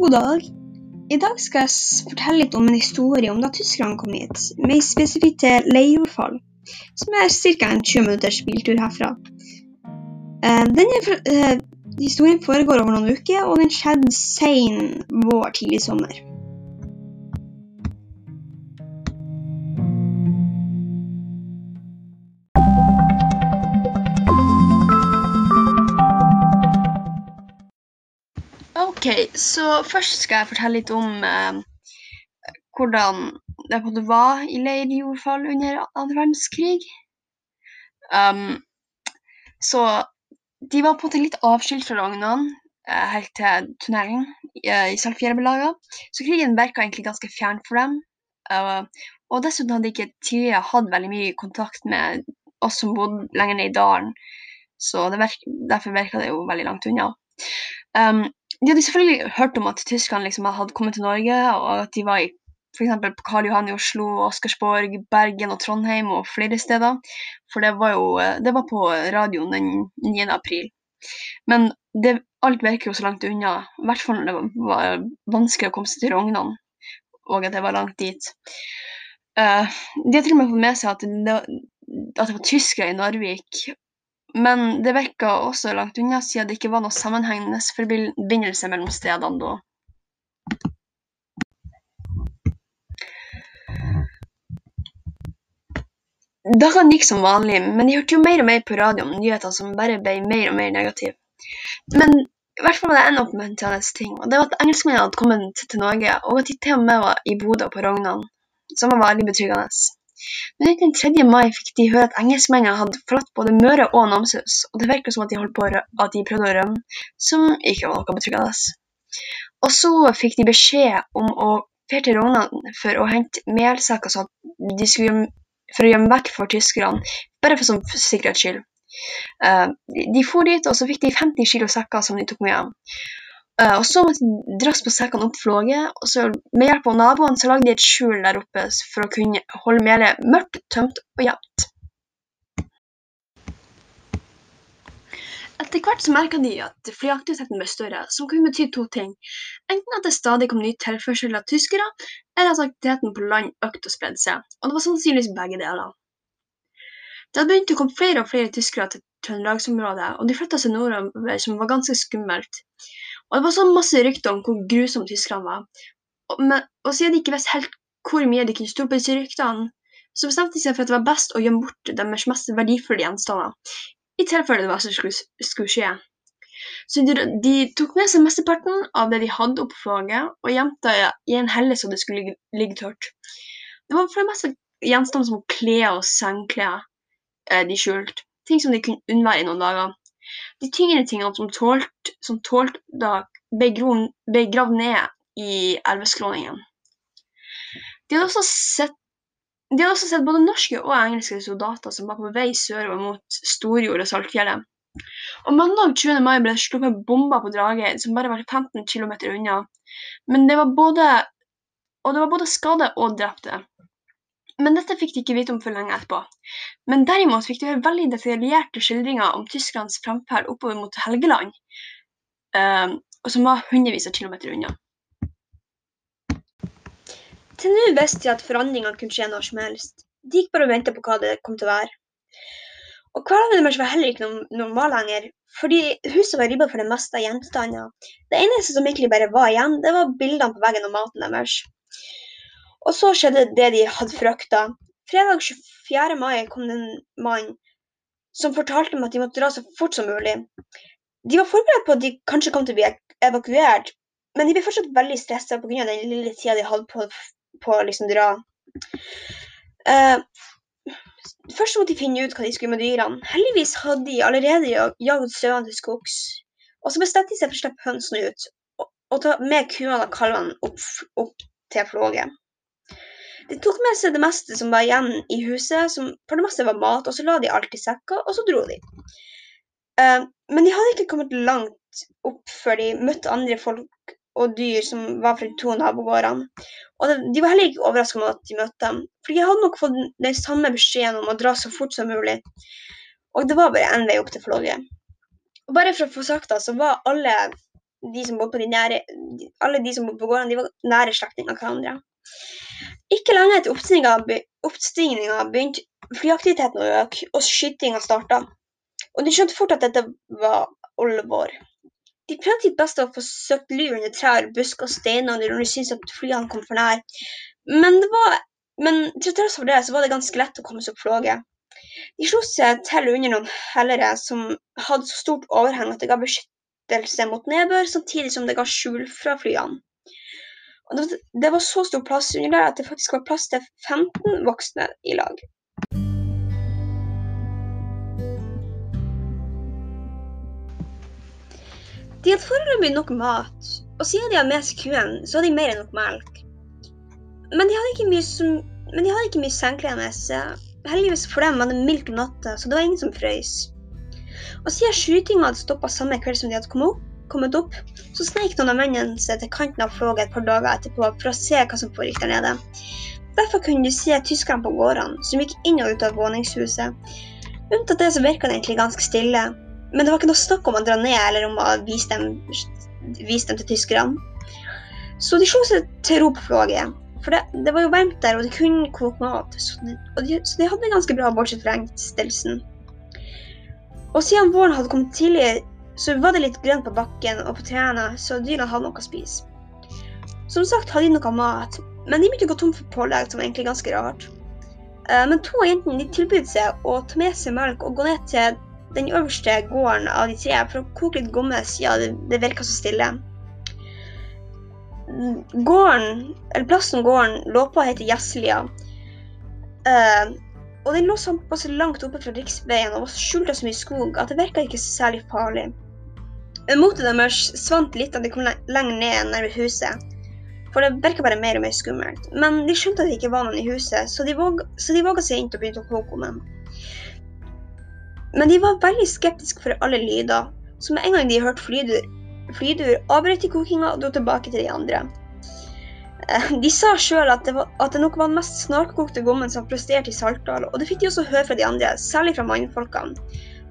god dag. I dag skal jeg fortelle litt om en historie om da tyskerne kom hit, mer spesifikt til Leirfall, som er ca. en 20 minutters biltur herfra. Eh, Denne eh, historien foregår over noen uker, og den skjedde sen vår, tidlig sommer. Ok, så først skal jeg fortelle litt om eh, hvordan det både var i leirjordfall under andre verdenskrig. Um, så de var på en måte litt avskilt fra rognene eh, helt til tunnelen eh, i Salfjellbelaga. Så krigen virka egentlig ganske fjern for dem. Uh, og dessuten hadde de ikke tidligere hatt veldig mye kontakt med oss som bodde lenger ned i dalen. Så det virk, derfor virka det jo veldig langt unna. Um, de hadde selvfølgelig hørt om at tyskerne liksom hadde kommet til Norge, og at de var i f.eks. på Karl Johan i Oslo, Oscarsborg, Bergen og Trondheim og flere steder. For det var jo eh, det var på radioen den 9. april. Men det, alt virker jo så langt unna, i hvert fall når det var vanskelig å komme seg til Rognan, og at det var langt dit. Uh, de har til og med fått med seg at det, at det var tyskere i Narvik, men det virka også langt unna, siden det ikke var noe sammenhengende forbindelse mellom stedene da. Dagene gikk som vanlig, men de hørte jo mer og mer på radio om nyheter som bare ble mer og mer negative. Men i hvert fall var det en oppmuntrende ting, og det var at engelskmennene hadde kommet til Norge, og at de til og med var i Bodø på Rognan, som var veldig betryggende. Men den 3. mai fikk de høre at engelskmennene hadde forlatt både Møre og Namsos, og det virket som at de, holdt på at de prøvde å rømme, som ikke var noe betryggende. Og så fikk de beskjed om å dra til Rognan for å hente melsekker for å gjemme vekk for tyskerne, bare for som sikkerhets skyld. Eh, de for dit, og så fikk de 50 kilo sekker som de tok med hjem. Eh, og så måtte de drasse på sekkene opp flåget, og så med hjelp av naboene så lagde de et skjul der oppe for å kunne holde melet mørkt, tømt og jevnt. Etter hvert så merka de at flyaktiviteten ble større, som kunne bety to ting. Enten at det stadig kom ny tilførsel av tyskere, eller at aktiviteten på land økte og spredde seg. Og det var sannsynligvis begge deler. Det hadde begynt å komme flere og flere tyskere til Trøndelagsområdet, og de flytta seg nordover, som var ganske skummelt. Og det var så masse rykter om hvor grusomt Tyskland var. Og, men, og siden de ikke visste helt hvor mye de kunne stole på disse ryktene, så bestemte de seg for at det var best å gjemme bort deres mest verdifulle gjenstander, i tilfelle det var som skulle, skulle skje. Så de, de tok med seg mesteparten av det de hadde oppe på flagget, og gjemte det i en helle så det skulle ligge, ligge tørt. Det var for det meste gjenstander som klær og sengeklær eh, de skjulte, ting som de kunne unnvære i noen dager. De tyngre tingene som tålte, som tålt da ble, gravd ned i elveskråningen. De hadde også sett de hadde også sett både norske og engelske soldater som var på vei sørover mot Storjord og Saltfjellet. Og mandag 20. mai ble det sluppet bomber på Drageid som bare var 15 km unna. Men det var både Og det var både skadde og drepte. Men dette fikk de ikke vite om før lenge etterpå. Men derimot fikk de høre veldig detaljerte skildringer om tyskernes fremferd oppover mot Helgeland, eh, og som var hundrevis av kilometer unna. Til nå visste jeg at forandringene kunne skje når som helst. De gikk bare og venta på hva det kom til å være. Og hverdagen deres var heller ikke normal lenger, fordi huset var ribba for det meste av gjenstander. Det eneste som egentlig bare var igjen, det var bildene på veggen og maten deres. Og så skjedde det de hadde frykta. Fredag 24. mai kom det en mann som fortalte dem at de måtte dra så fort som mulig. De var forberedt på at de kanskje kom til å bli evakuert, men de ble fortsatt veldig stressa pga. den lille tida de hadde på, å liksom dra. Uh, først måtte de finne ut hva de skulle med dyrene. Heldigvis hadde de allerede jagd sauene til skogs. Og så bestemte de seg for å slippe hønsene ut og, og ta med kuene og kalvene opp, opp til floget. De tok med seg det meste som var igjen i huset, som for det meste var mat, og så la de alt i sekker, og så dro de. Uh, men de hadde ikke kommet langt opp før de møtte andre folk og dyr som var fra de to nabogårdene. Og de var heller ikke overraska over at de møtte dem, for de hadde nok fått den samme beskjeden om å dra så fort som mulig. Og det var bare én vei opp til flåget. Og bare for å få sagt det, så var alle de som bodde på de nære, alle de som bodde på gårdene, de var nære slektninger av hverandre. Ikke lenge etter oppstigninga begynte flyaktiviteten å øke, og skytinga starta. Og de skjønte fort at dette var alvor. De prøvde sitt beste å få søkt ly under trær, busker og steiner når de syntes at flyene kom for nær, men, var, men til tross for det så var det ganske lett å komme seg opp flåget. De slo seg til under noen hellere som hadde så stort overheng at det ga beskyttelse mot nedbør, samtidig som det ga skjul fra flyene. Og det var så stor plass under der at det faktisk var plass til 15 voksne i lag. De hadde foreløpig nok mat, og siden de hadde med seg kuen, så hadde de mer enn nok melk. Men de hadde ikke mye, som, men de hadde ikke mye sengeklede. Heldigvis for dem var det mildt om natta, så det var ingen som frøs. Og siden skytinga hadde stoppa samme kveld som de hadde kommet opp, kommet opp så sneik noen av mennene seg til kanten av floget et par dager etterpå for å se hva som foregikk der nede. Derfor kunne de se tyskerne på gårdene som gikk inn og ut av våningshuset. Unntatt det så virka det egentlig ganske stille. Men det var ikke noe snakk om å dra ned eller om å vise dem, vise dem til tyskerne. Så de slo seg til ro på floget. For det, det, var jo varmt der, og de kunne koke mat. Så de, de, så de hadde det ganske bra, bortsett fra engstillelsen. Og siden våren hadde kommet tidlig, så var det litt grønt på bakken og på trærne, så dyrene hadde noe å spise. Som sagt hadde de noe mat, men de begynte å gå tom for pålegg, som var egentlig ganske rart. Eh, men to av jentene tilbød seg å ta med seg melk og gå ned til den øverste gården av de tre for å koke litt gommes. Ja, det, virka så stille. Gården, eller Plassen gården lå på, heter Gjesselia. Uh, og den lå såpass langt oppe fra riksveien og var skjult av så mye skog at det virka ikke særlig farlig. Motet deres svant litt da de kom lenger ned nærme huset, for det virka bare mer og mer skummelt. Men de skjønte at det ikke var noen i huset, så de de våga seg inn og begynte å koke om. Men de var veldig skeptiske for alle lyder, så med en gang de hørte flydur, flydur avbrøt de kokinga og dro tilbake til de andre. Eh, de sa sjøl at, at, det nok var den mest snarkokte gommen som presterte i Saltdal, og det fikk de også høre fra de andre, særlig fra mannfolkene.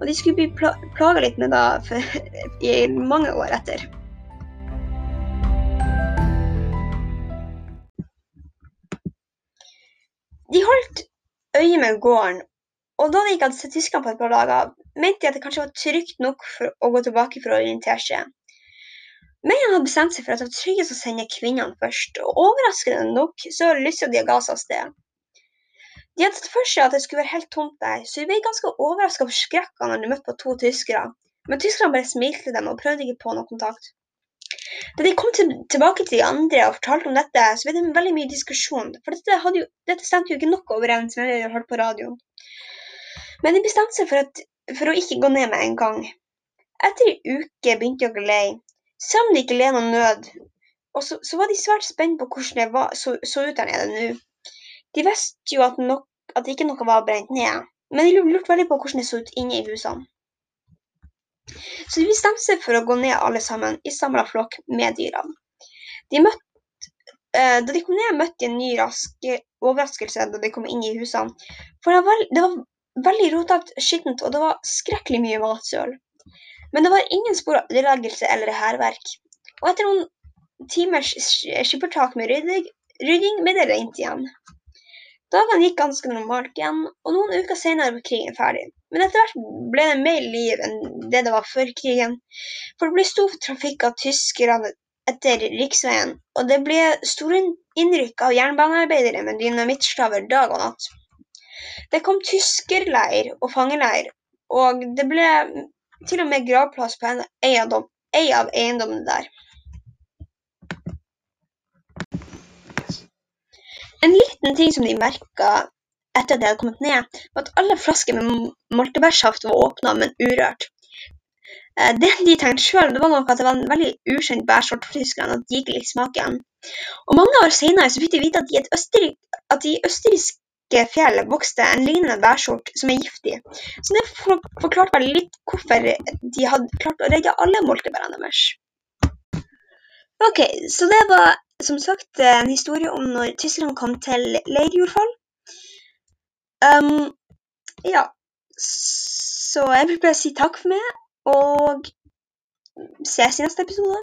Og de skulle bli pla plaga litt med det for, i mange år etter. De holdt øye med gården og da de ikke hadde sett tyskerne på et par dager, mente de at det kanskje var trygt nok for å gå tilbake for å orientere seg. Mennene hadde bestemt seg for at det var tryggest å sende kvinnene først, og overraskende nok så lysta de å ga seg av sted. De hadde sett for seg at det skulle være helt tomt der, så vi ble ganske overraska og forskrekka når de møtte på to tyskere, men tyskerne bare smilte dem og prøvde ikke på noe kontakt. Da de kom til, tilbake til de andre og fortalte om dette, så ble det veldig mye diskusjon, for dette, jo, dette stemte jo ikke nok overens med det de hørte på radioen. Men de bestemte seg for, at, for, å ikke gå ned med en gang. Etter en uke begynte de å le, selv om de ikke led noen nød. Og så, så, var de svært spent på hvordan det var, så, så, ut der nede nå. De visste jo at, nok, at ikke noe var brent ned, men de lurte veldig på hvordan det så ut inne i husene. Så de bestemte seg for å gå ned alle sammen i samla flokk med dyrene. Eh, da de kom ned, møtte de en ny rask overraskelse da de kom inn i husene. For det var, det var veldig rotete, skittent, og det var skrekkelig mye matsøl. Men det var ingen spor av ødeleggelse eller hærverk. Og etter noen timers skippertak med rydding, rydding ble det rent igjen. Dagene gikk ganske normalt igjen, og noen uker senere var krigen ferdig. Men etter hvert ble det mer liv enn det det var før krigen. For det ble stor trafikk av tyskerne etter riksveien, og det ble store innrykk av jernbanearbeidere med dynamittstaver dag og natt. Det kom tyskerleir og fangeleir, og det ble til og med gravplass på en av eiendommene der. En liten ting som de merka etter at de hadde kommet ned, var at alle flasker med moltebærsaft var åpna, men urørt. Eh, det de tenkte sjøl, var nok at det var en veldig ukjent bærsort for tyskerne, at de ikke likte smaken. Og mange år senere fikk de vite at de, at i østerrikske fjell vokste en lignende bærsort som er giftig, så det forklarte vel litt hvorfor de hadde klart å redde alle moltebærene deres. Ok, så det var som sagt en historie om når Tyskland kom til leirjordfall. Um, ja, så jeg vil bare si takk for meg, og ses i neste episode.